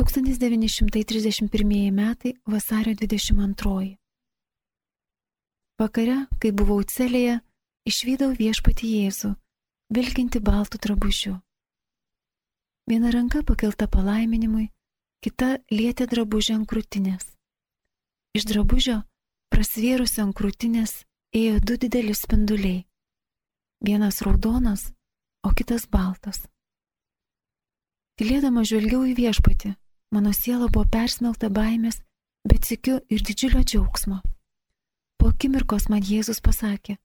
1931 metai vasario 22. Vakare, kai buvau celėje, išvydau viešpati Jėzų, vilkinti baltų drabužių. Viena ranka pakelta palaiminimui, kita lietė drabužį ant krūtinės. Iš drabužio, prasvėrusio ant krūtinės, ėjo du dideli spinduliai. Vienas raudonas, o kitas baltas. Tylėdama žvelgiau į viešpatį, mano siela buvo persmelta baimės, bet sikiu ir didžiulio džiaugsmo. Po akimirkos man Jėzus pasakė,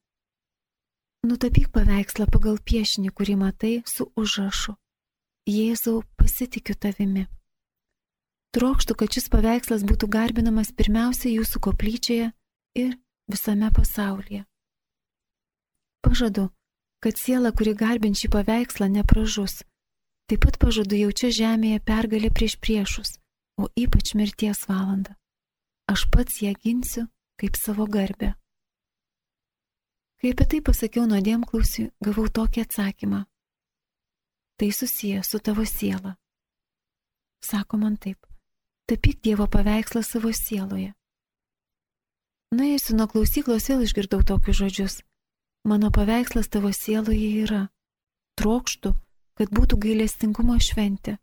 nutapyk paveikslą pagal piešinį, kurį matai su užrašu. Jėzau, pasitikiu tavimi. Trokštų, kad šis paveikslas būtų garbinamas pirmiausia jūsų koplyčioje ir visame pasaulyje. Pažadu, kad siela, kuri garbint šį paveikslą, nepražus Taip pat pažadu jaučia žemėje pergalę prieš priešus, o ypač mirties valandą. Aš pats ją ginsiu kaip savo garbę. Kai apie tai pasakiau nuodėm klausiu, gavau tokį atsakymą. Tai susiję su tavo siela. Sako man taip, tapyk Dievo paveikslą savo sieloje. Nuėjusi nuo klausyklos vėl išgirdau tokius žodžius. Mano paveikslas tavo sieloje yra. Trokštų, kad būtų gailestingumo šventė.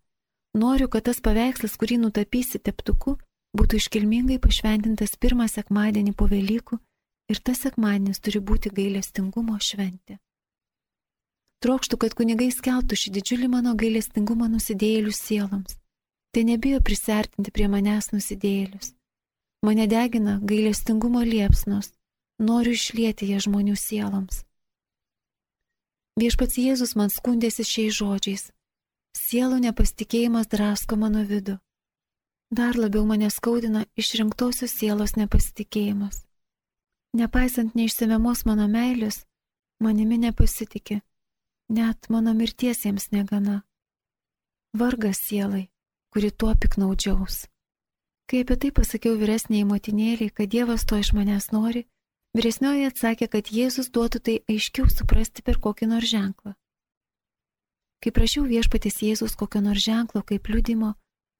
Noriu, kad tas paveikslas, kurį nutapysi teptuku, būtų iškilmingai pašventintas pirmą sekmadienį po Velykų ir tas sekmadienis turi būti gailestingumo šventė. Trokštų, kad kunigai skeltų šį didžiulį mano gailestingumą nusidėjėlių sieloms. Tai nebijo prisertinti prie manęs nusidėjėlius. Mane degina gailestingumo liepsnos, noriu išlieti ją žmonių sieloms. Viešpats Jėzus man skundėsi šiais žodžiais. Sielų nepasitikėjimas drasko mano vidų. Dar labiau mane skaudina išrinktosios sielos nepasitikėjimas. Nepaisant neišsimiamos mano meilės, manimi nepasitikė. Net mano mirties jiems negana. Vargas sielai, kuri tuo piknaudžiaus. Kai apie tai pasakiau vyresniai motinėliai, kad Dievas to iš manęs nori, Vyresnioji atsakė, kad Jėzus duotų tai aiškiau suprasti per kokį nors ženklą. Kai prašiau viešpatės Jėzus kokio nors ženklo kaip liudimo,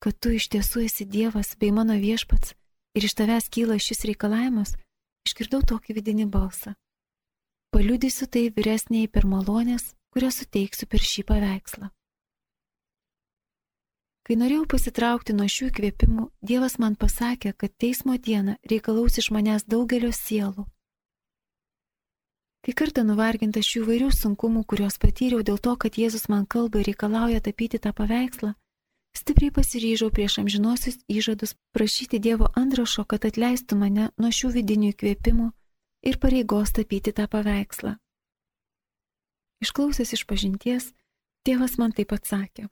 kad tu iš tiesų esi Dievas bei mano viešpats ir iš tavęs kyla šis reikalavimas, išgirdau tokį vidinį balsą. Paliudysiu tai vyresniai per malonės, kurią suteiksiu per šį paveikslą. Kai norėjau pasitraukti nuo šių įkvėpimų, Dievas man pasakė, kad teismo dieną reikalaus iš manęs daugelio sielų Kai kartą nuvarginta šių vairių sunkumų, kuriuos patyriau dėl to, kad Jėzus man kalba ir reikalauja tapyti tą paveikslą, stipriai pasiryžau prieš amžinosius įžadus prašyti Dievo antrašo, kad atleistų mane nuo šių vidinių įkvėpimų ir pareigos tapyti tą paveikslą. Išklausęs iš pažinties, tėvas man taip atsakė.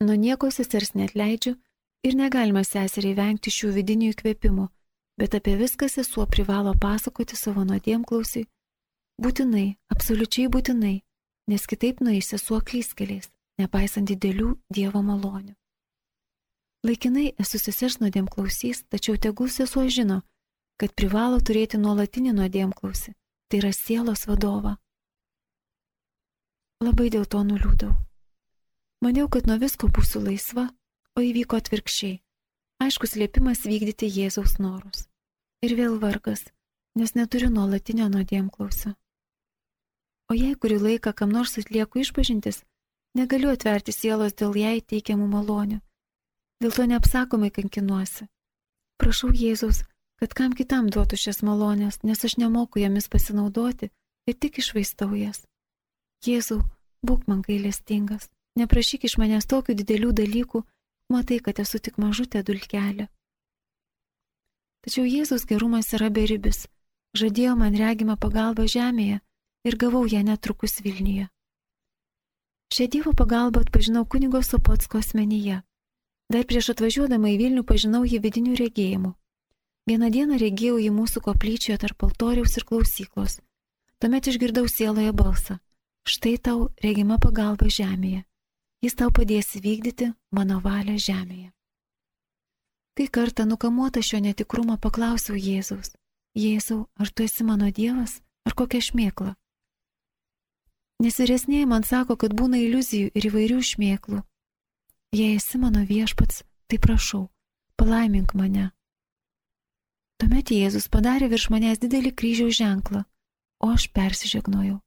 Nuo nieko sesers net leidžiu ir negalima seseriai vengti šių vidinių įkvėpimų, bet apie viską sesuo privalo pasakoti savo nuodėmklausiui Būtinai, absoliučiai būtinai, nes kitaip nueis sesuo klyskeliais, nepaisant didelių Dievo malonių. Laikinai esu sesers nuodėm klausys, tačiau tegul sesuo žino, kad privalo turėti nuolatinį nuodėm klausį, tai yra sielos vadovą. Labai dėl to nuliūdau. Maniau, kad nuo visko būsiu laisva, o įvyko atvirkščiai. Aiškus liepimas vykdyti Jėzaus norus. Ir vėl vargas, nes neturiu nuolatinio nuodėm klausio. O jei kurį laiką kam nors atlieku išpažintis, negaliu atverti sielos dėl jai teikiamų malonių. Dėl to neapsakomai kankinuosi. Prašau Jėzaus, kad kam kitam duotų šias malonės, nes aš nemoku jomis pasinaudoti ir tik išvaistau jas. Jėzau, būk man gailestingas, neprašyk iš manęs tokių didelių dalykų, matai, kad esu tik mažutė dulkelė. Tačiau Jėzaus gerumas yra beribis, žadėjo man regimą pagalbą žemėje ir gavau ją netrukus Vilniuje. Šią Dievo pagalbą atpažinau kunigo Sopotsko asmenyje. Dar prieš atvažiuodama į Vilnių pažinau jį vidinių regėjimų. Vieną dieną regėjau jį mūsų koplyčioje tarp altoriaus ir klausyklos. Tuomet išgirdau sieloje balsą. Štai tau regima pagalba žemėje. Jis tau padės vykdyti mano valią žemėje. Kai kartą nukamuota šio netikrumo paklausiau Jėzaus. Jėzau, ar tu esi mano Dievas, ar kokia šmėkla? Nes vyresnėje man sako, kad būna iliuzijų ir įvairių šmėklų. Jei esi mano viešpats, tai prašau, palaimink mane. Tuomet Jėzus padarė virš manęs didelį kryžiaus ženklą, o aš persižegnojau.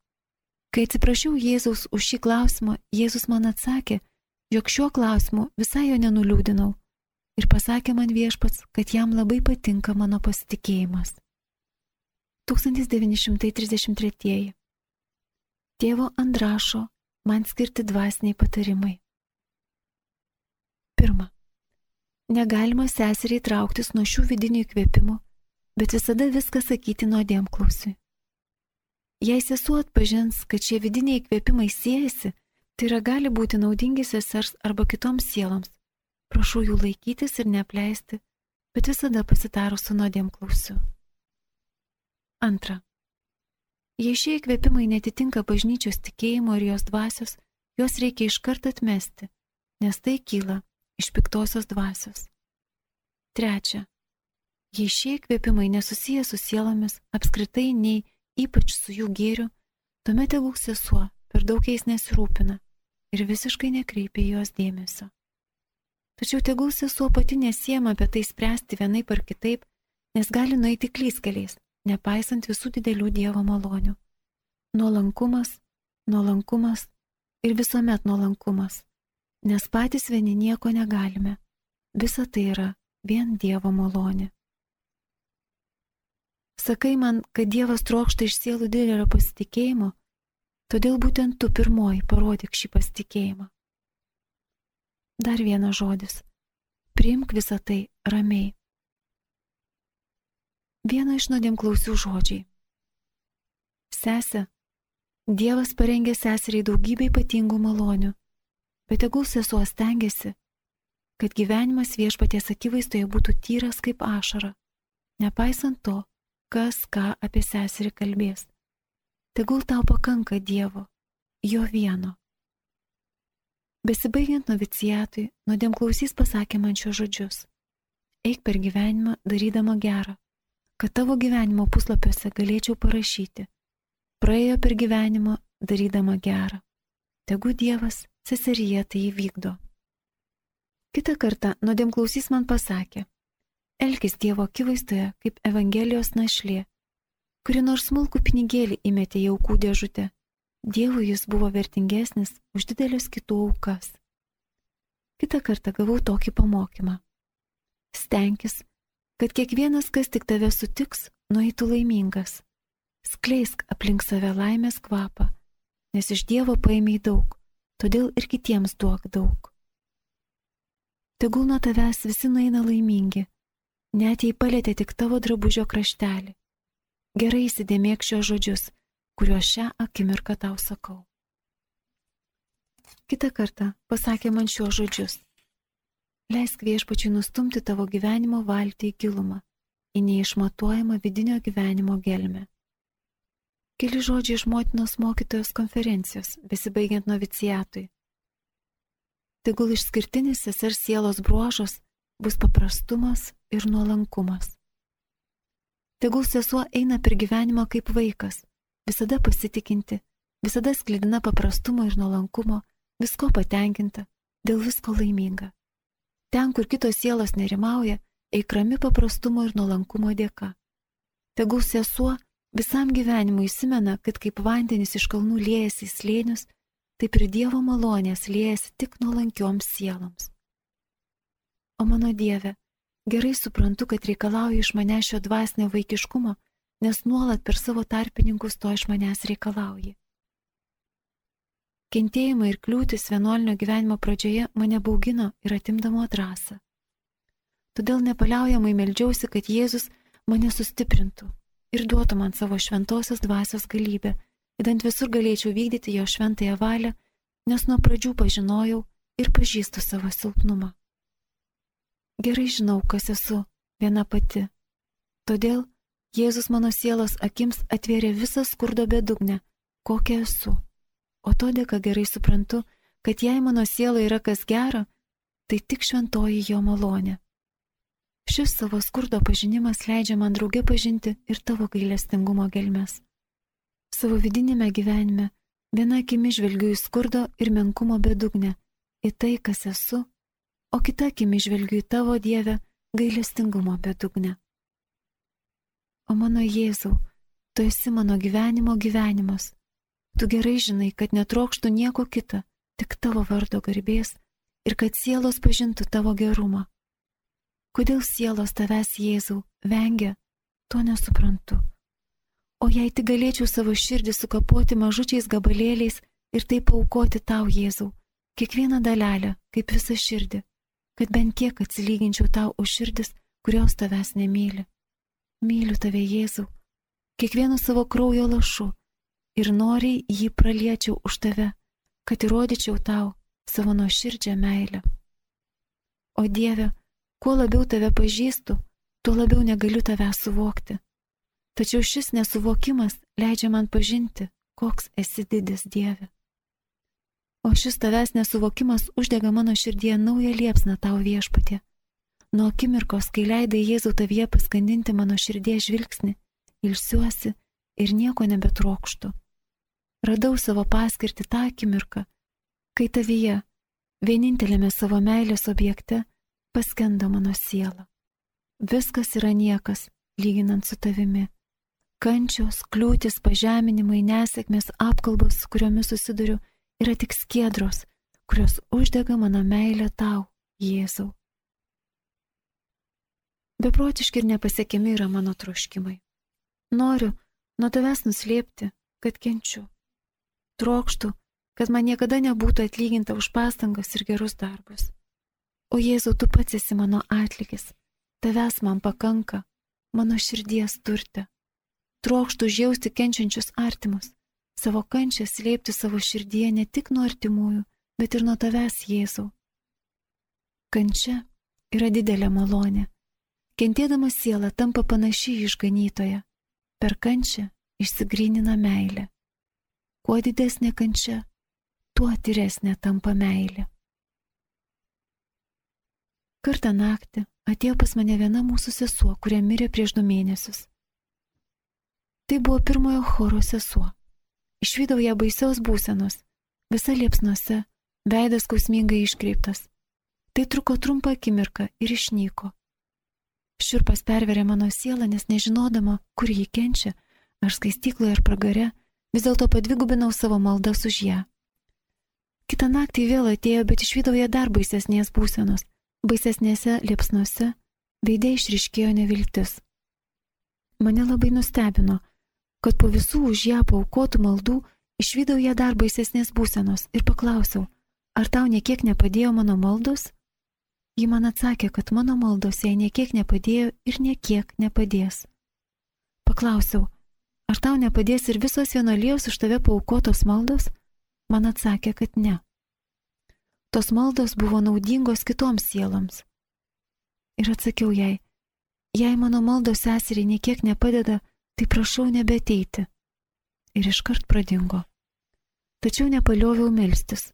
Kai atsiprašiau Jėzaus už šį klausimą, Jėzus man atsakė, jog šiuo klausimu visai jo nenuliūdinau ir pasakė man viešpats, kad jam labai patinka mano pasitikėjimas. 1933. Tėvo Andrašo man skirti dvasiniai patarimai. Pirma. Negalima seseriai trauktis nuo šių vidinių įkvėpimų, bet visada viską sakyti nuodėmklausiui. Jei sesuo atpažins, kad šie vidiniai įkvėpimai siejasi, tai yra gali būti naudingi sesers arba kitoms sieloms, prašau jų laikytis ir neapleisti, bet visada pasitarus su nuodėm klausiu. Antra. Jei šie įkvėpimai netitinka bažnyčios tikėjimo ir jos dvasios, juos reikia iškart atmesti, nes tai kyla iš piktosios dvasios. Trečia. Jei šie įkvėpimai nesusiję su sielomis, apskritai nei ypač su jų gėriu, tuomet tegul sesuo per daug jais nesirūpina ir visiškai nekreipia jos dėmesio. Tačiau tegul sesuo pati nesiema apie tai spręsti vienaip ar kitaip, nes gali nueiti klyskeliais, nepaisant visų didelių Dievo malonių. Nuolankumas, nuolankumas ir visuomet nuolankumas, nes patys vieni nieko negalime. Visa tai yra vien Dievo malonė. Sakai man, kad Dievas trokšta iš sielų didelio pasitikėjimo, todėl būtent tu pirmoji parodyk šį pasitikėjimą. Dar vienas žodis. Priimk visą tai ramiai. Vieno iš nuodėmklausių žodžiai. Sese, Dievas parengė seseriai daugybę ypatingų malonių, bet tegul sesuo stengiasi, kad gyvenimas viešpaties akivaizdoje būtų tyras kaip ašara, nepaisant to, kas ką apie seserį kalbės. Tegul tau pakanka Dievo, jo vieno. Besibaigiant novicijatui, nuodėmklausys pasakė man šios žodžius. Eik per gyvenimą darydama gerą, kad tavo gyvenimo puslapiuose galėčiau parašyti. Praėjo per gyvenimą darydama gerą. Tegu Dievas seseryje tai įvykdo. Kita kartą nuodėmklausys man pasakė, elkis Dievo akivaizdoje kaip Evangelijos našlė, kuri nors smulkų pinigėlį įmetė į aukų dėžutę Dievui jis buvo vertingesnis už didelės kitų aukas. Kita kartą gavau tokį pamokymą. Stenkis, kad kiekvienas, kas tik tave sutiks, nueitų laimingas. Skleisk aplink save laimės kvapą, nes iš Dievo paėmiai daug, todėl ir kitiems duok daug. Tegul nuo tavęs visi nueina laimingi, net jei palėtė tik tavo drabužio kraštelį. Gerai įsidėmėk šios žodžius kuriuos šią akimirką tau sakau. Kita kartą pasakė man šiuos žodžius. Leisk viešpačiui nustumti tavo gyvenimo valtį į gilumą, į neišmatuojamą vidinio gyvenimo gelmę. Keli žodžiai iš motinos mokytojos konferencijos, besibaigiant novicijatui. Tegul išskirtinis sesers sielos bruožas bus paprastumas ir nuolankumas. Tegul sesuo eina per gyvenimą kaip vaikas, visada pasitikinti, visada sklidina paprastumo ir nuolankumo, visko patenkinta, dėl visko laiminga. Ten, kur kitos sielos nerimauja, eikrami paprastumo ir nuolankumo dėka. Tegul sesuo visam gyvenimui įsimena, kad kaip vandenys iš kalnų liejasi į slėnius, taip ir Dievo malonės liejasi tik nuolankioms sieloms. O mano Dieve, gerai suprantu, kad reikalauju iš mane šio dvasinio vaikiškumo, nes nuolat per savo tarpininkus to iš manęs reikalauji. Kentėjimai ir kliūtis vienuolinio gyvenimo pradžioje mane baugino ir atimdamo drąsą. Todėl nepaliaujamai meldžiausi, kad Jėzus mane sustiprintų ir duotų man savo šventosios dvasios galybę, įdant visur galėčiau vykdyti jo šventąją valią, nes nuo pradžių pažinojau ir pažįstu savo silpnumą. Gerai žinau, kas esu viena pati. Todėl Jėzus mano sielos akims atvėrė visą skurdo bedugnę, kokia esu. O to dėka gerai suprantu, kad jei mano siela yra kas gera, tai tik šventoji jo malonė. Šis savo skurdo pažinimas leidžia man draugė pažinti ir tavo gailestingumo gelmes. Savo vidinėme gyvenime viena akimi žvelgiu į skurdo ir menkumo bedugnę, į tai, kas esu o kitą akimi žvelgiu į tavo Dievę gailestingumo bedugnę. O mano Jėzau, tu esi mano gyvenimo gyvenimas. Tu gerai žinai, kad netrokštų nieko kita, tik tavo vardo garbės ir kad sielos pažintų tavo gerumą. Kodėl sielos tavęs Jėzau vengia, to nesuprantu. O jei tik galėčiau savo širdį sukapoti mažučiais gabalėliais ir taip aukoti tau Jėzau, kiekvieną dalelę, kaip visą širdį, kad bent kiek atsilyginčiau tau už širdis, kurios tavęs nemyli. Myliu tave Jėzau, kiekvienu savo kraujo lašu ir noriai jį praliečiau už tave, kad įrodyčiau tau savo nuoširdžią meilę. O Dieve, kuo labiau tave pažįstu, tuo labiau negaliu tave suvokti. Tačiau šis nesuvokimas leidžia man pažinti, koks esi didis Dieve. O šis tavęs nesuvokimas uždega mano širdie naują liepsną tau viešpatė. Nuo akimirkos, kai leidai Jėzų tavyje paskandinti mano širdies žvilgsnį, ilsiuosi ir nieko nebetrokštų. Radau savo paskirtį tą akimirką, kai tavyje, vienintelėme savo meilės objekte, paskenda mano siela. Viskas yra niekas, lyginant su tavimi. Kančios, kliūtis, pažeminimai, nesėkmės, apkalbos, su kuriomis susiduriu, yra tik skiedros, kurios uždega mano meilę tau, Jėzau. Beprotiški ir nepasiekiami yra mano troškimai. Noriu nuo tavęs nuslėpti, kad kenčiu. Trokštų, kad man niekada nebūtų atlyginta už pastangas ir gerus darbus. O Jėzau, tu pats esi mano atlikis, tavęs man pakanka, mano širdies turte trokštų užjausti kenčiančius artimus, savo kančią slėpti savo širdyje ne tik nuo artimųjų, bet ir nuo tavęs, Jėzau. Kančia yra didelė malonė. Kentėdama siela tampa panaši į išganytoją. Per kančią išsigrynina meilė. Kuo didesnė kančia, tuo tyresnė tampa meilė. Kartą naktį atėjo pas mane viena mūsų sesuo, kurie mirė prieš du mėnesius. Tai buvo pirmojo choro sesuo. Išvydau ją baisios būsenos, visa liepsnuose, veidas skausmingai iškreiptas. Tai truko trumpą akimirką ir išnyko. Širpas perverė mano sielą, nes nežinodama, kur ji kenčia, ar skaistykloje, ar pragare, vis dėlto padvigubinau savo maldas už ją. Kita naktį vėl atėjo, bet išvydau ją dar baisesnės būsenos, baisesnėse liepsnuose, veidė išriškėjo neviltis. Mane labai nustebino, kad po visų už ją paukotų maldų išvydau ją dar baisesnės būsenos ir paklausiau, ar tau niekiek nepadėjo mano maldos? Ji man atsakė, kad mano maldos jai niekiek nepadėjo ir niekiek nepadės. Paklausiau, ar tau nepadės ir visos vienolijos už tave paukotos maldos? Man atsakė, kad ne. Tos maldos buvo naudingos kitoms sieloms. Ir atsakiau jai, jei mano maldos seseriai niekiek nepadeda, tai prašau nebeteiti. Ir iškart pradingo. Tačiau nepalioviau melstis.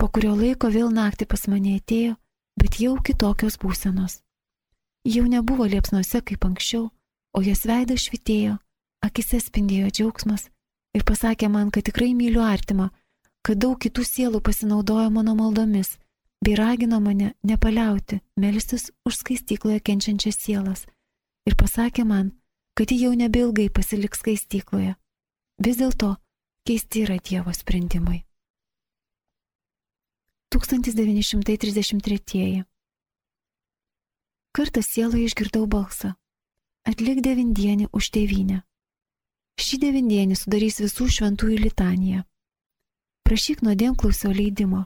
Po kurio laiko vėl naktį pas mane atėjo, bet jau kitokios būsenos. Jau nebuvo liepsnuose kaip anksčiau, o jos veidas švitėjo, akise spindėjo džiaugsmas ir pasakė man, kad tikrai myliu artimą, kad daug kitų sielų pasinaudojo mano maldomis bei ragino mane nepaliauti, melstis už skaistykloje kenčiančias sielas. Ir pasakė man, kad ji jau nebeilgai pasiliks skaistykloje. Vis dėlto keisti yra Dievo sprendimai. 1933. Kartą sieloje išgirdau balsą. Atlik devindienį už tėvynę. Šį devindienį sudarys visų šventųjų litaniją. Prašyk nuodėmklausio leidimo.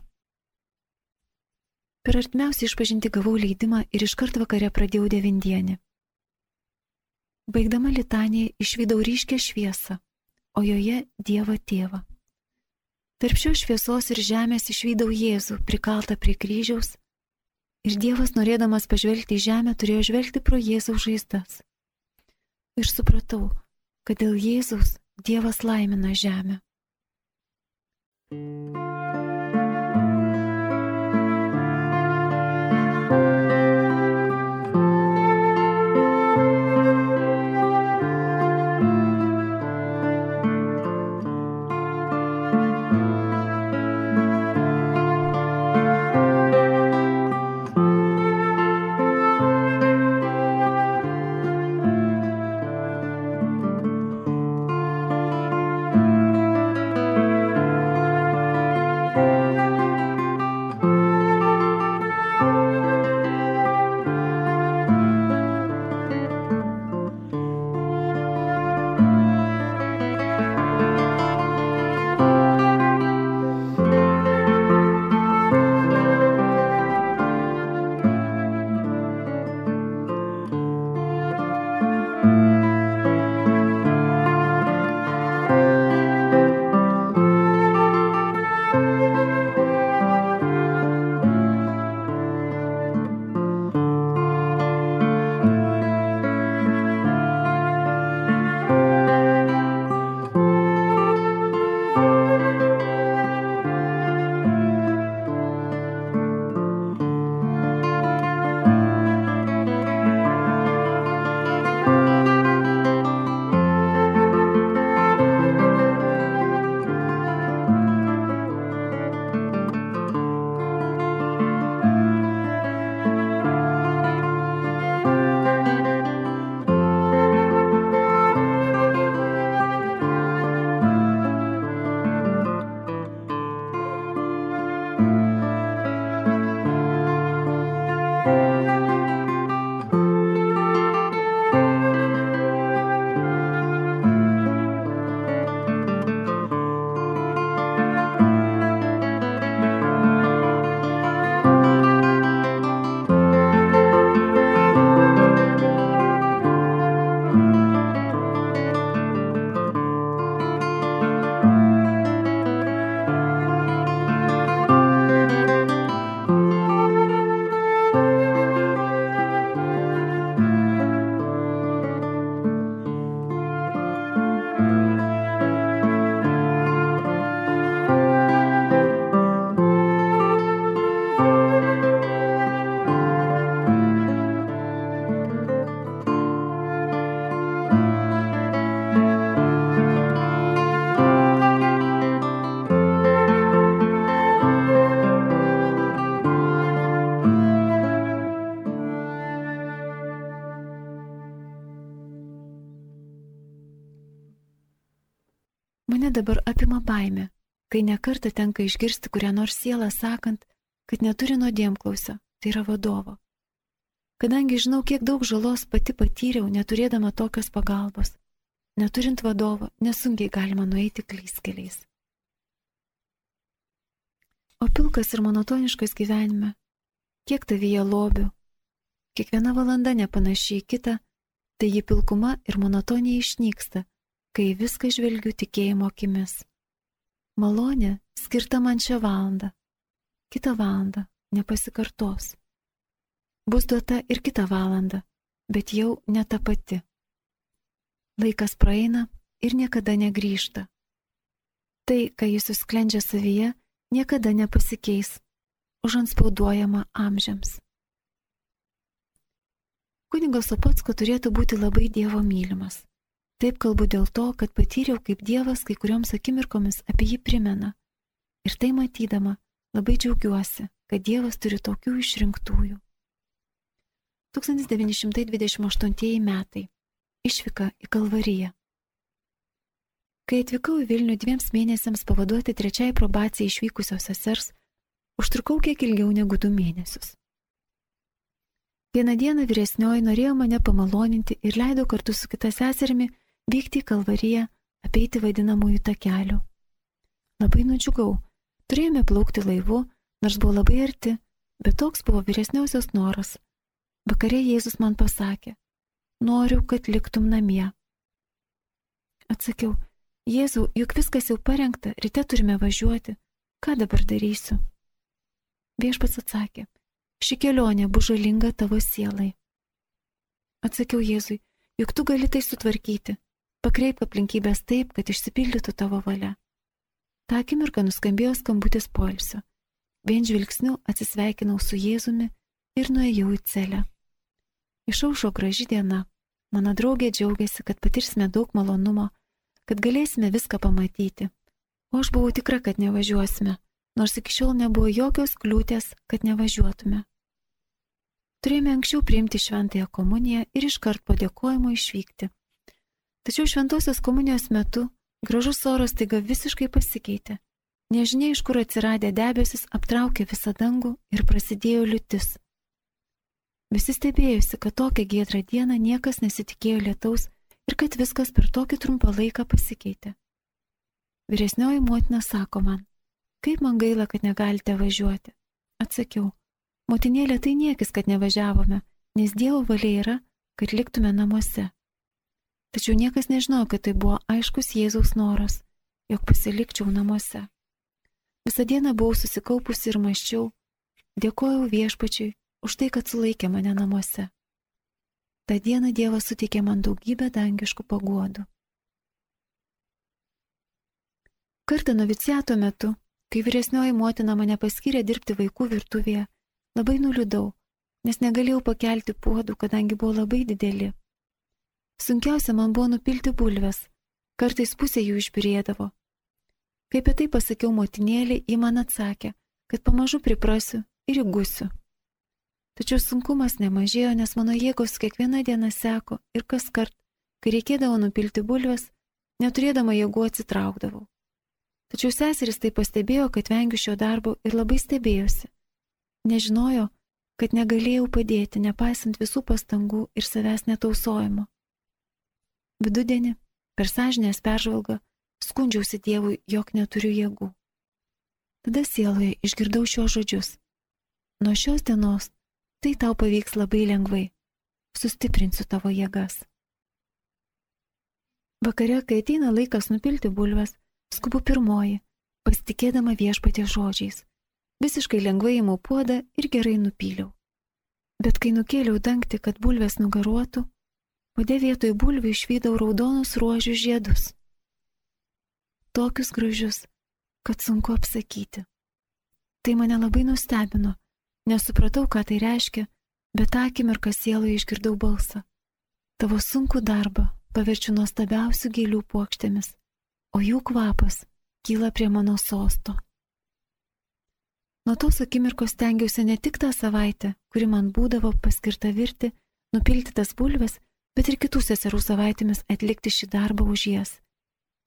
Per artimiausią išpažinti gavau leidimą ir iškart vakare pradėjau devindienį. Baigdama litaniją išvydau ryškę šviesą, o joje Dievą tėvą. Tarp šios šviesos ir žemės išvydau Jėzų prikaltą prie kryžiaus ir Dievas norėdamas pažvelgti į žemę turėjo žvelgti pro Jėzaus žaizdas. Ir supratau, kad dėl Jėzaus Dievas laimina žemę. thank you baime, kai nekarta tenka išgirsti kurią nors sielą sakant, kad neturi nuodėmklausio, tai yra vadovo. Kadangi žinau, kiek daug žalos pati patyriau, neturėdama tokios pagalbos, neturint vadovo, nesunkiai galima nueiti klyskeliais. O pilkas ir monotoniškas gyvenime, kiek tavyje lobių, kiekviena valanda nepanašiai kita, tai ji pilkuma ir monotonija išnyksta kai viską žvelgiu tikėjimo akimis. Malonė skirta man šią valandą, kitą valandą nepasikartos. Bus duota ir kitą valandą, bet jau ne ta pati. Laikas praeina ir niekada negrįžta. Tai, ką jis susklendžia savyje, niekada nepasikeis, užanspauduojama amžiams. Kunigas Opatsko turėtų būti labai Dievo mylimas. Taip kalbu dėl to, kad patyriau, kaip Dievas kai kurioms akimirkomis apie jį primena. Ir tai matydama labai džiaugiuosi, kad Dievas turi tokių išrinktųjų. 1928 metai. Išvyka į Kalvariją. Kai atvykau į Vilnių dviems mėnesiams pavaduoti trečiai probacijai išvykusios sesers, užtrukau kiek ilgiau negu du mėnesius. Vieną dieną vyresnioji norėjo mane pamaloninti ir leido kartu su kita seserimi vykti į Kalvariją, apeiti vadinamųjų takelių. Labai nudžiugau, turėjome plaukti laivu, nors buvo labai arti, bet toks buvo vyresniausios noras. Vakarė Jėzus man pasakė, noriu, kad liktum namie. Atsakiau, Jėzau, juk viskas jau parengta, ryte turime važiuoti, ką dabar darysiu? Viešpats atsakė, ši kelionė bus žalinga tavo sielai. Atsakiau Jėzui, juk tu gali tai sutvarkyti, Pakreip aplinkybės taip, kad išsipildytų tavo valia. Ta akimirka nuskambėjo skambutis polsio. Vien žvilgsniu atsisveikinau su Jėzumi ir nuėjau į celę. Išaušo graži diena. Mano draugė džiaugiasi, kad patirsime daug malonumo, kad galėsime viską pamatyti. O aš buvau tikra, kad nevažiuosime, nors iki šiol nebuvo jokios kliūtės, kad nevažiuotume. Turėjome anksčiau priimti šventąją komuniją ir iškart po dėkojimo išvykti. Tačiau šventosios komunijos metu gražus oras taiga visiškai pasikeitė. Nežinia, iš kur atsiradę debesis aptraukė visą dangų ir prasidėjo liutis. Visi stebėjusi, kad tokią giedrą dieną niekas nesitikėjo lietaus ir kad viskas per tokį trumpą laiką pasikeitė. Vyresnioji motina sako man, kaip man gaila, kad negalite važiuoti. Atsakiau, motinėlė tai niekis, kad nevažiavome, nes Dievo valia yra, kad liktume namuose. Tačiau niekas nežinojo, kad tai buvo aiškus Jėzaus noras, jog pasilikčiau namuose. Visą dieną buvau susikaupusi ir maščiau, dėkojau viešpačiui už tai, kad sulaikė mane namuose. Ta diena Dievas suteikė man daugybę dangiškų paguodų. Kartą noviciato metu, kai vyresnioji motina mane paskyrė dirbti vaikų virtuvėje, labai nuliūdau, nes negalėjau pakelti puodų, kadangi buvo labai dideli. Sunkiausia man buvo nupilti bulves, kartais pusė jų išbirėdavo. Kai apie tai pasakiau motinėlį, ji man atsakė, kad pamažu priprasiu ir įgusiu. Tačiau sunkumas nemažėjo, nes mano jėgos kiekvieną dieną seko ir kas kart, kai reikėdavo nupilti bulves, neturėdama jėgų atsitraukdavau. Tačiau seseris tai pastebėjo, kad vengiu šio darbo ir labai stebėjosi. Nežinojo, kad negalėjau padėti, nepaisant visų pastangų ir savęs netausojimo. Vidudienį, per sąžinės peržvalgą, skundžiausi Dievui, jog neturiu jėgų. Tada sieloje išgirdau šios žodžius. Nuo šios dienos tai tau pavyks labai lengvai. Sustiprinsiu tavo jėgas. Vakare, kai ateina laikas nupilti bulves, skubu pirmoji, pasitikėdama viešpatie žodžiais. Visiškai lengvai įmau puodą ir gerai nupyliau. Bet kai nukėliau dangti, kad bulvės nugaruotų, puodė vietoj bulvių išvydau raudonus ruožių žiedus. Tokius gražius, kad sunku apsakyti. Tai mane labai nustebino, nesupratau, ką tai reiškia, bet akimirką sieloje išgirdau balsą. Tavo sunku darbą paverčiu nuostabiausių gėlių puokštėmis, o jų kvapas kyla prie mano sosto. Nuo tos akimirkos stengiausi ne tik tą savaitę, kuri man būdavo paskirta virti, nupilti tas bulves, bet ir kitų seserų savaitėmis atlikti šį darbą už jas.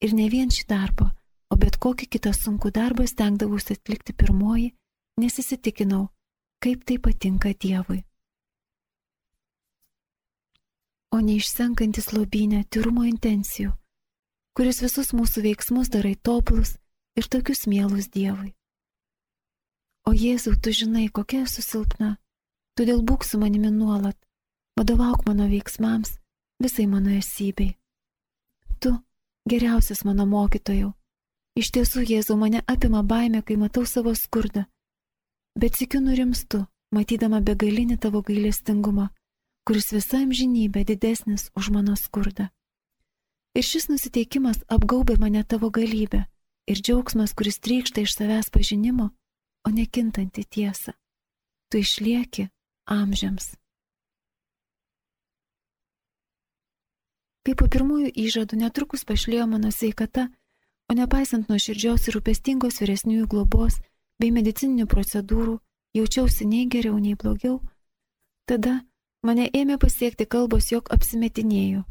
Ir ne vien šį darbą, o bet kokį kitą sunkų darbą stengdavausi atlikti pirmoji, nes įsitikinau, kaip tai patinka Dievui. O neišsenkantis lobinė tyrumo intencijų, kuris visus mūsų veiksmus darai tobulus ir tokius mielus Dievui. O Jėzau, tu žinai, kokia esu silpna, todėl būk su manimi nuolat, vadovauk mano veiksmams, visai mano esybei. Tu geriausias mano mokytojau. Iš tiesų, Jėzau, mane apima baime, kai matau savo skurdą. Bet sikiu nurimstu, matydama begalinį tavo gailestingumą, kuris visa amžinybė didesnis už mano skurdą. Ir šis nusiteikimas apgaubė mane tavo galybę ir džiaugsmas, kuris trykšta iš savęs pažinimo, o nekintanti tiesa. Tu išlieki amžiams. Kai po pirmųjų įžadų netrukus pašlėjo mano sveikata, o nepaisant nuo širdžios ir rūpestingos vyresniųjų globos bei medicininių procedūrų, jaučiausi nei geriau, nei blogiau, tada mane ėmė pasiekti kalbos, jog apsimetinėjau.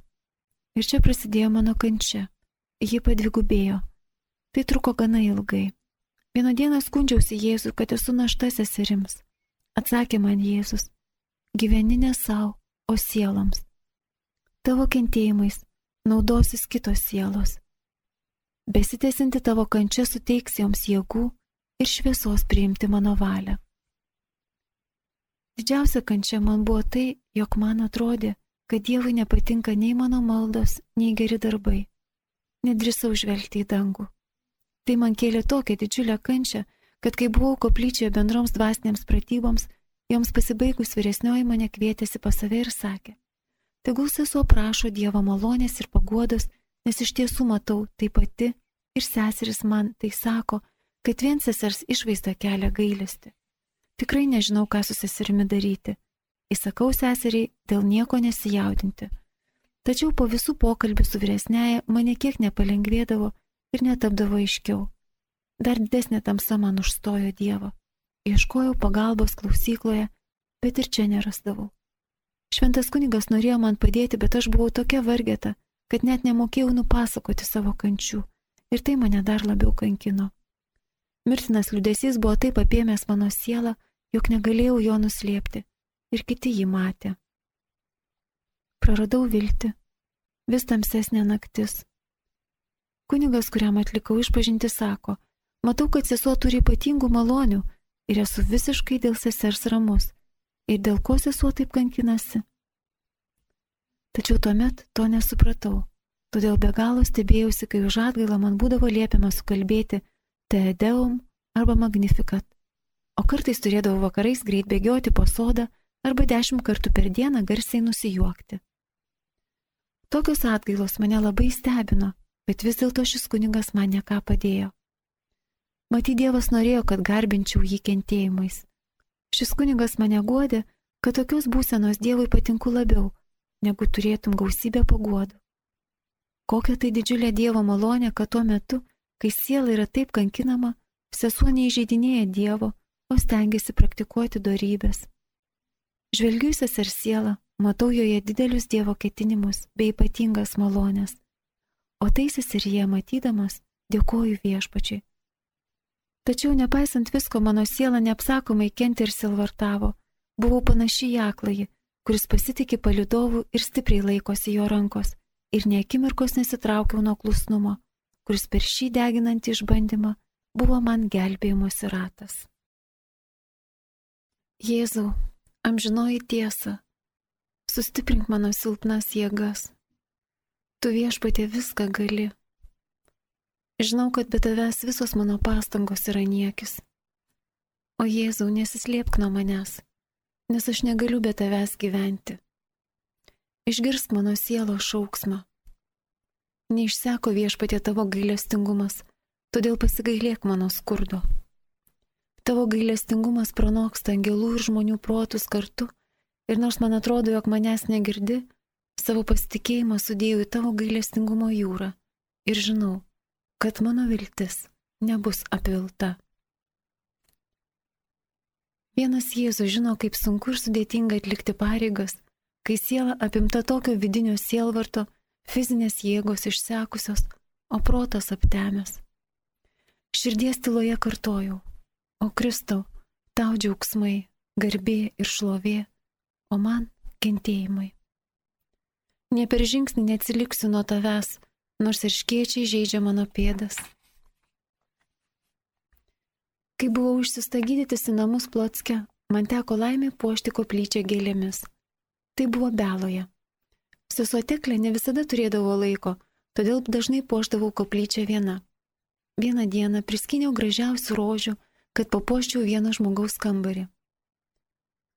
Ir čia prasidėjo mano kančia. Ji padvigubėjo. Tai truko gana ilgai. Vieną dieną skundžiausi Jėzų, kad esu našta seserims. Atsakė man Jėzus, gyveni ne savo, o sieloms. Tavo kentėjimais naudosis kitos sielos. Besitėsinti tavo kančia suteiks joms jėgų ir šviesos priimti mano valią. Didžiausia kančia man buvo tai, jog man atrodė, kad Dievui nepatinka nei mano maldos, nei geri darbai. Nedrįsau žvelgti į dangų. Tai man kėlė tokią didžiulę kančią, kad kai buvau koplyčioje bendroms dvasinėms pratyboms, joms pasibaigus vyresnioji mane kvietėsi pas save ir sakė, tegul sesuo prašo Dievo malonės ir paguodos, nes iš tiesų matau tai pati ir seseris man tai sako, kad vien sesers išvaizda kelia gailesti. Tikrai nežinau, ką su seserimi daryti. Įsakau seseriai dėl nieko nesijaudinti. Tačiau po visų pokalbių su vyresnėje mane kiek nepalengvėdavo, ir netapdavo aiškiau. Dar didesnė tamsa man užstojo Dievo. Ieškojau pagalbos klausykloje, bet ir čia nerasdavau. Šventas kunigas norėjo man padėti, bet aš buvau tokia vargeta, kad net nemokėjau nupasakoti savo kančių ir tai mane dar labiau kankino. Mirtinas liudesys buvo taip apėmęs mano sielą, jog negalėjau jo nuslėpti ir kiti jį matė. Praradau viltį, vis tamsesnė naktis, Kunigas, kuriam atlikau išpažinti, sako, matau, kad sesuo turi ypatingų malonių ir esu visiškai dėl sesers ramus. Ir dėl ko sesuo taip kankinasi? Tačiau tuomet to nesupratau. Todėl be galo stebėjausi, kai už atgailą man būdavo liepiama sukalbėti Teedeum arba Magnificat. O kartais turėdavau vakarais greit bėgioti po sodą arba dešimt kartų per dieną garsiai nusijuokti. Tokios atgailos mane labai stebino bet vis dėlto šis kunigas man neką padėjo. Maty, Dievas norėjo, kad garbinčiau jį kentėjimais. Šis kunigas mane guodė, kad tokios būsenos Dievui patinku labiau, negu turėtum gausybę paguodų. Kokia tai didžiulė Dievo malonė, kad tuo metu, kai siela yra taip kankinama, sesuo neįžeidinėja Dievo, o stengiasi praktikuoti darybės. Žvelgiu į sesers sielą, matau joje didelius Dievo ketinimus bei ypatingas malonės o tai seseryje matydamas dėkoju viešpačiai. Tačiau nepaisant visko, mano siela neapsakomai kentė ir silvartavo, Buvau panaši į akląjį, kuris pasitikė palidovų ir stipriai laikosi jo rankos ir niekimirkos nesitraukiau nuo klusnumo, kuris per šį deginantį išbandymą buvo man gelbėjimosi ratas. Jėzau, amžinoji tiesa, sustiprink mano silpnas jėgas. Tu viešpatė viską gali. Žinau, kad be tavęs visos mano pastangos yra niekis. O Jėzau, nesislėpk nuo manęs, nes aš negaliu be tavęs gyventi. Išgirsk mano sielo šauksmą. Neišseko viešpatė tavo gailestingumas, todėl pasigailėk mano skurdo. Tavo gailestingumas pranoksta angelų ir žmonių protus kartu, ir nors man atrodo, jog manęs negirdi, savo pasitikėjimą sudėjau į tavo gailestingumo jūrą ir žinau, kad mano viltis nebus apvilta. Vienas Jėzus žino, kaip sunku ir sudėtinga atlikti pareigas, kai siela apimta tokio vidinio sielvarto, fizinės jėgos išsekusios, o protas aptemęs. Širdies tyloje kartojau, o Kristau, tau džiaugsmai, garbė ir šlovė, o man kentėjimai. Ne per žingsnį neatsiliksiu nuo tavęs, nors ir škiečiai žaidžia mano pėdas. Kai buvau išsista gydytis į namus Plotske, man teko laimė puošti koplyčią gėlėmis. Tai buvo beloje. Sesuo Teklė ne visada turėdavo laiko, todėl dažnai poždavau koplyčią viena. Vieną dieną priskyniau gražiausių rožių, kad papuoščiau vieną žmogaus kambarį.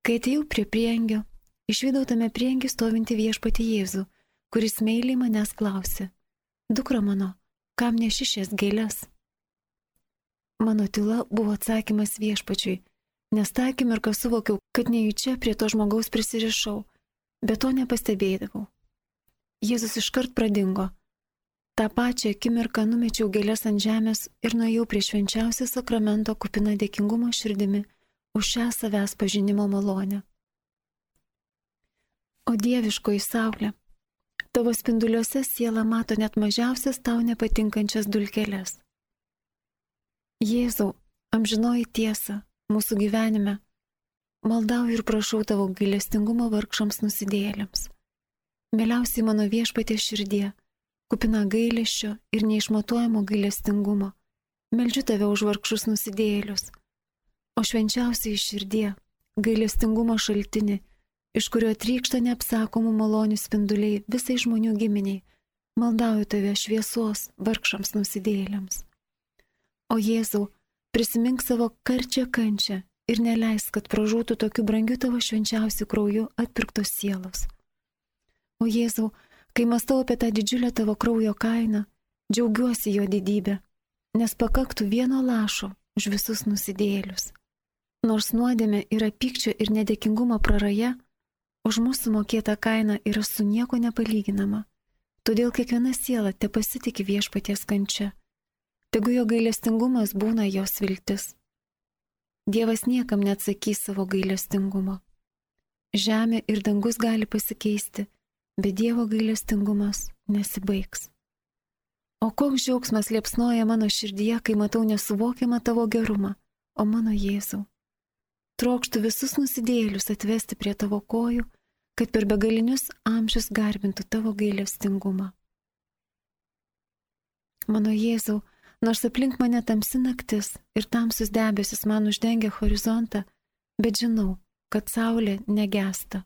Kai atėjau prie priengio, išvydau tame priengi stovinti viešpati Jėzų, kuris meiliai manęs klausė, dukra mano, kam neši šias gėlės? Mano tyla buvo atsakymas viešpačiui, nes tą akimirką suvokiau, kad nejučia prie to žmogaus prisirišau bet to nepastebėdavau. Jėzus iškart pradingo. Ta pačią akimirką numečiau gėlės ant žemės ir nuėjau prie švenčiausio sakramento kupina dėkingumo širdimi už šią savęs pažinimo malonę. O dieviškoji saulė, tavo spinduliuose siela mato net mažiausias tau nepatinkančias dulkeles. Jėzau, amžinoji tiesa mūsų gyvenime Maldauju ir prašau tavo gailestingumo vargšams nusidėlėms. Mieliausiai mano viešpatė širdie, kupina gailesčio ir neišmatuojamo gailestingumo, meldžiu tave už vargšus nusidėlius. O švenčiausiai širdie, gailestingumo šaltinį, iš kurio trykšta neapsakomų malonių spinduliai visai žmonių giminiai, maldauju tave šviesos vargšams nusidėlėms. O Jėzau, prisimink savo karčią kančią ir neleisk, kad pražūtų tokiu brangiu tavo švenčiausiu krauju atpirktos sielos. O Jėzau, kai mastau apie tą didžiulę tavo kraujo kainą, džiaugiuosi jo didybę, nes pakaktų vieno lašo už visus nusidėlius. Nors nuodėmė yra pykčio ir nedėkingumo praraja, už mūsų mokėta kaina yra su nieko nepalyginama. Todėl kiekviena siela te pasitikė viešpaties kančia. Tegu jo gailestingumas būna jos viltis. Dievas niekam neatsakys savo gailestingumo. Žemė ir dangus gali pasikeisti, bet Dievo gailestingumas nesibaigs. O koks džiaugsmas liepsnoja mano širdyje, kai matau nesuvokiamą tavo gerumą, o mano Jėzau. Trokštų visus nusidėlius atvesti prie tavo kojų, kad per begalinius amžius garbintų tavo gailestingumą. Mano Jėzau, Nors aplink mane tamsi naktis ir tamsus debesis man uždengia horizontą, bet žinau, kad saulė negesta.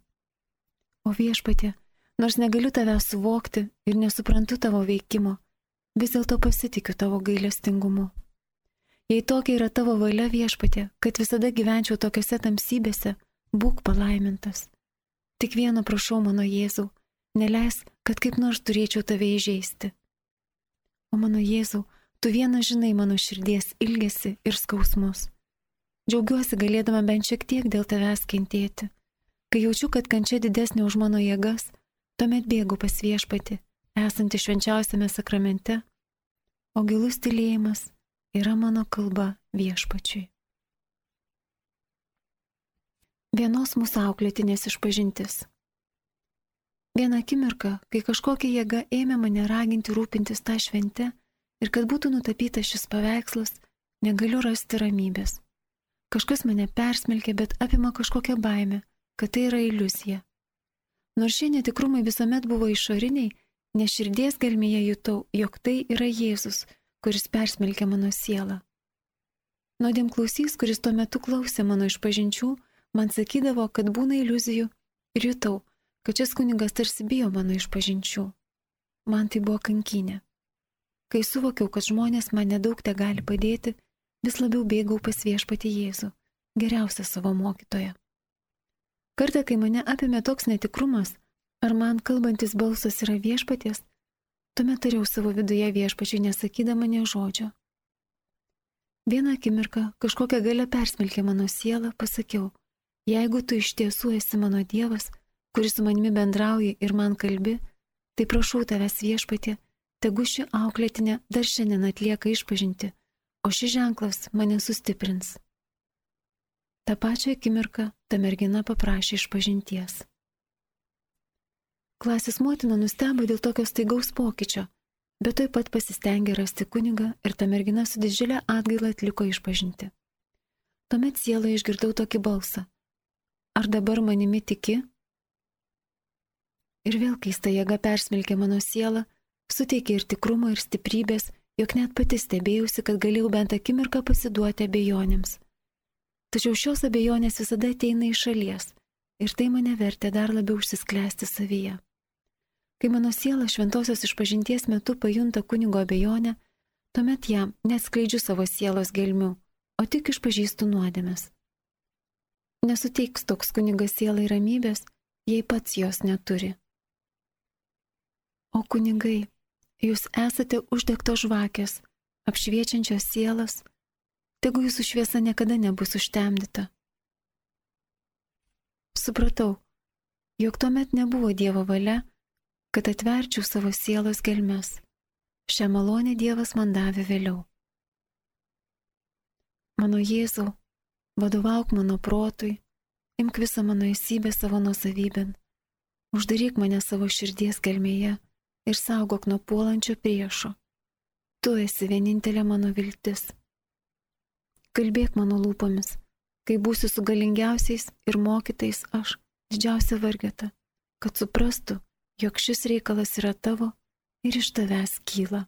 O viešpatė, nors negaliu tave suvokti ir nesuprantu tavo veikimo, vis dėlto pasitikiu tavo gailestingumu. Jei tokia yra tavo valia viešpatė, kad visada gyvenčiau tokiuose tamsybėse, būk palaimintas. Tik vieno prašau mano Jėzau, neleis, kad kaip nors turėčiau tave įžeisti. O mano Jėzau, Tu vienas žinai mano širdies ilgesi ir skausmus. Džiaugiuosi galėdama bent šiek tiek dėl tavęs kentėti. Kai jaučiu, kad kančia didesnė už mano jėgas, tuomet bėgu pas viešpati, esantį švenčiausiame sakramente, o gilus tylėjimas yra mano kalba viešpačiui. Vienos mūsų auklėtinės išpažintis. Vieną akimirką, kai kažkokia jėga ėmė mane raginti rūpintis tą šventę, ir kad būtų nutapytas šis paveikslas, negaliu rasti ramybės. Kažkas mane persmelkia, bet apima kažkokia baime, kad tai yra iliuzija. Nors šie netikrumai visuomet buvo išoriniai, neširdies gelmėje jutau, jog tai yra Jėzus, kuris persmelkia mano sielą. Nuodėm klausys, kuris tuo metu klausė mano išpažinčių, man sakydavo, kad būna iliuzijų ir jutau, kad šis kunigas tarsi bijo mano išpažinčių. Man tai buvo kankinė. Kai suvokiau, kad žmonės man nedaug te gali padėti, vis labiau bėgau pas viešpati Jėzų, geriausią savo mokytoją. Kartą, kai mane apėmė toks netikrumas, ar man kalbantis balsas yra viešpaties, tuomet tariau savo viduje viešpačiui nesakydama ne žodžio. Vieną akimirką kažkokia galia persmelkė mano sielą, pasakiau, jeigu tu iš tiesų esi mano Dievas, kuris su manimi bendrauji ir man kalbi, tai prašau tavęs viešpatė, tegu ši auklėtinė dar šiandien atlieka išpažinti, o šis ženklas mane sustiprins. Ta pačia akimirka ta mergina paprašė išpažinties. Klasės motina nustebo dėl tokio staigaus pokyčio, bet taip pat pasistengė rasti kunigą ir ta mergina su didžiulė atgaila atliko išpažinti. Tuomet siela išgirdau tokį balsą. Ar dabar manimi tiki? Ir vėl keista jėga persmelkė mano sielą, suteikė ir tikrumo, ir stiprybės, jog net pati stebėjausi, kad galėjau bent akimirką pasiduoti abejonėms. Tačiau šios abejonės visada ateina iš šalies ir tai mane vertė dar labiau užsisklęsti savyje. Kai mano siela šventosios išpažinties metu pajunta kunigo abejonę, tuomet jam neskleidžiu savo sielos gelmių, o tik išpažįstu nuodėmės. Nesuteiks toks kunigas sielai ramybės, jei pats jos neturi. O kunigai, jūs esate uždegtos žvakės, apšviečiančios sielas, tegu jūsų šviesa niekada nebus užtemdyta. Supratau, jog tuomet nebuvo Dievo valia, kad atverčiau savo sielos gelmes. Šią malonę Dievas man davė vėliau. Mano Jėzau, vadovauk mano protui, imk visą mano esybę savo nusavybėn, uždaryk mane savo širdies gelmėje ir saugok nuo puolančio priešo. Tu esi vienintelė mano viltis. Kalbėk mano lūpomis, kai būsiu su galingiausiais ir mokytais aš, didžiausia vargeta, kad suprastų, jog šis reikalas yra tavo ir iš tavęs kyla.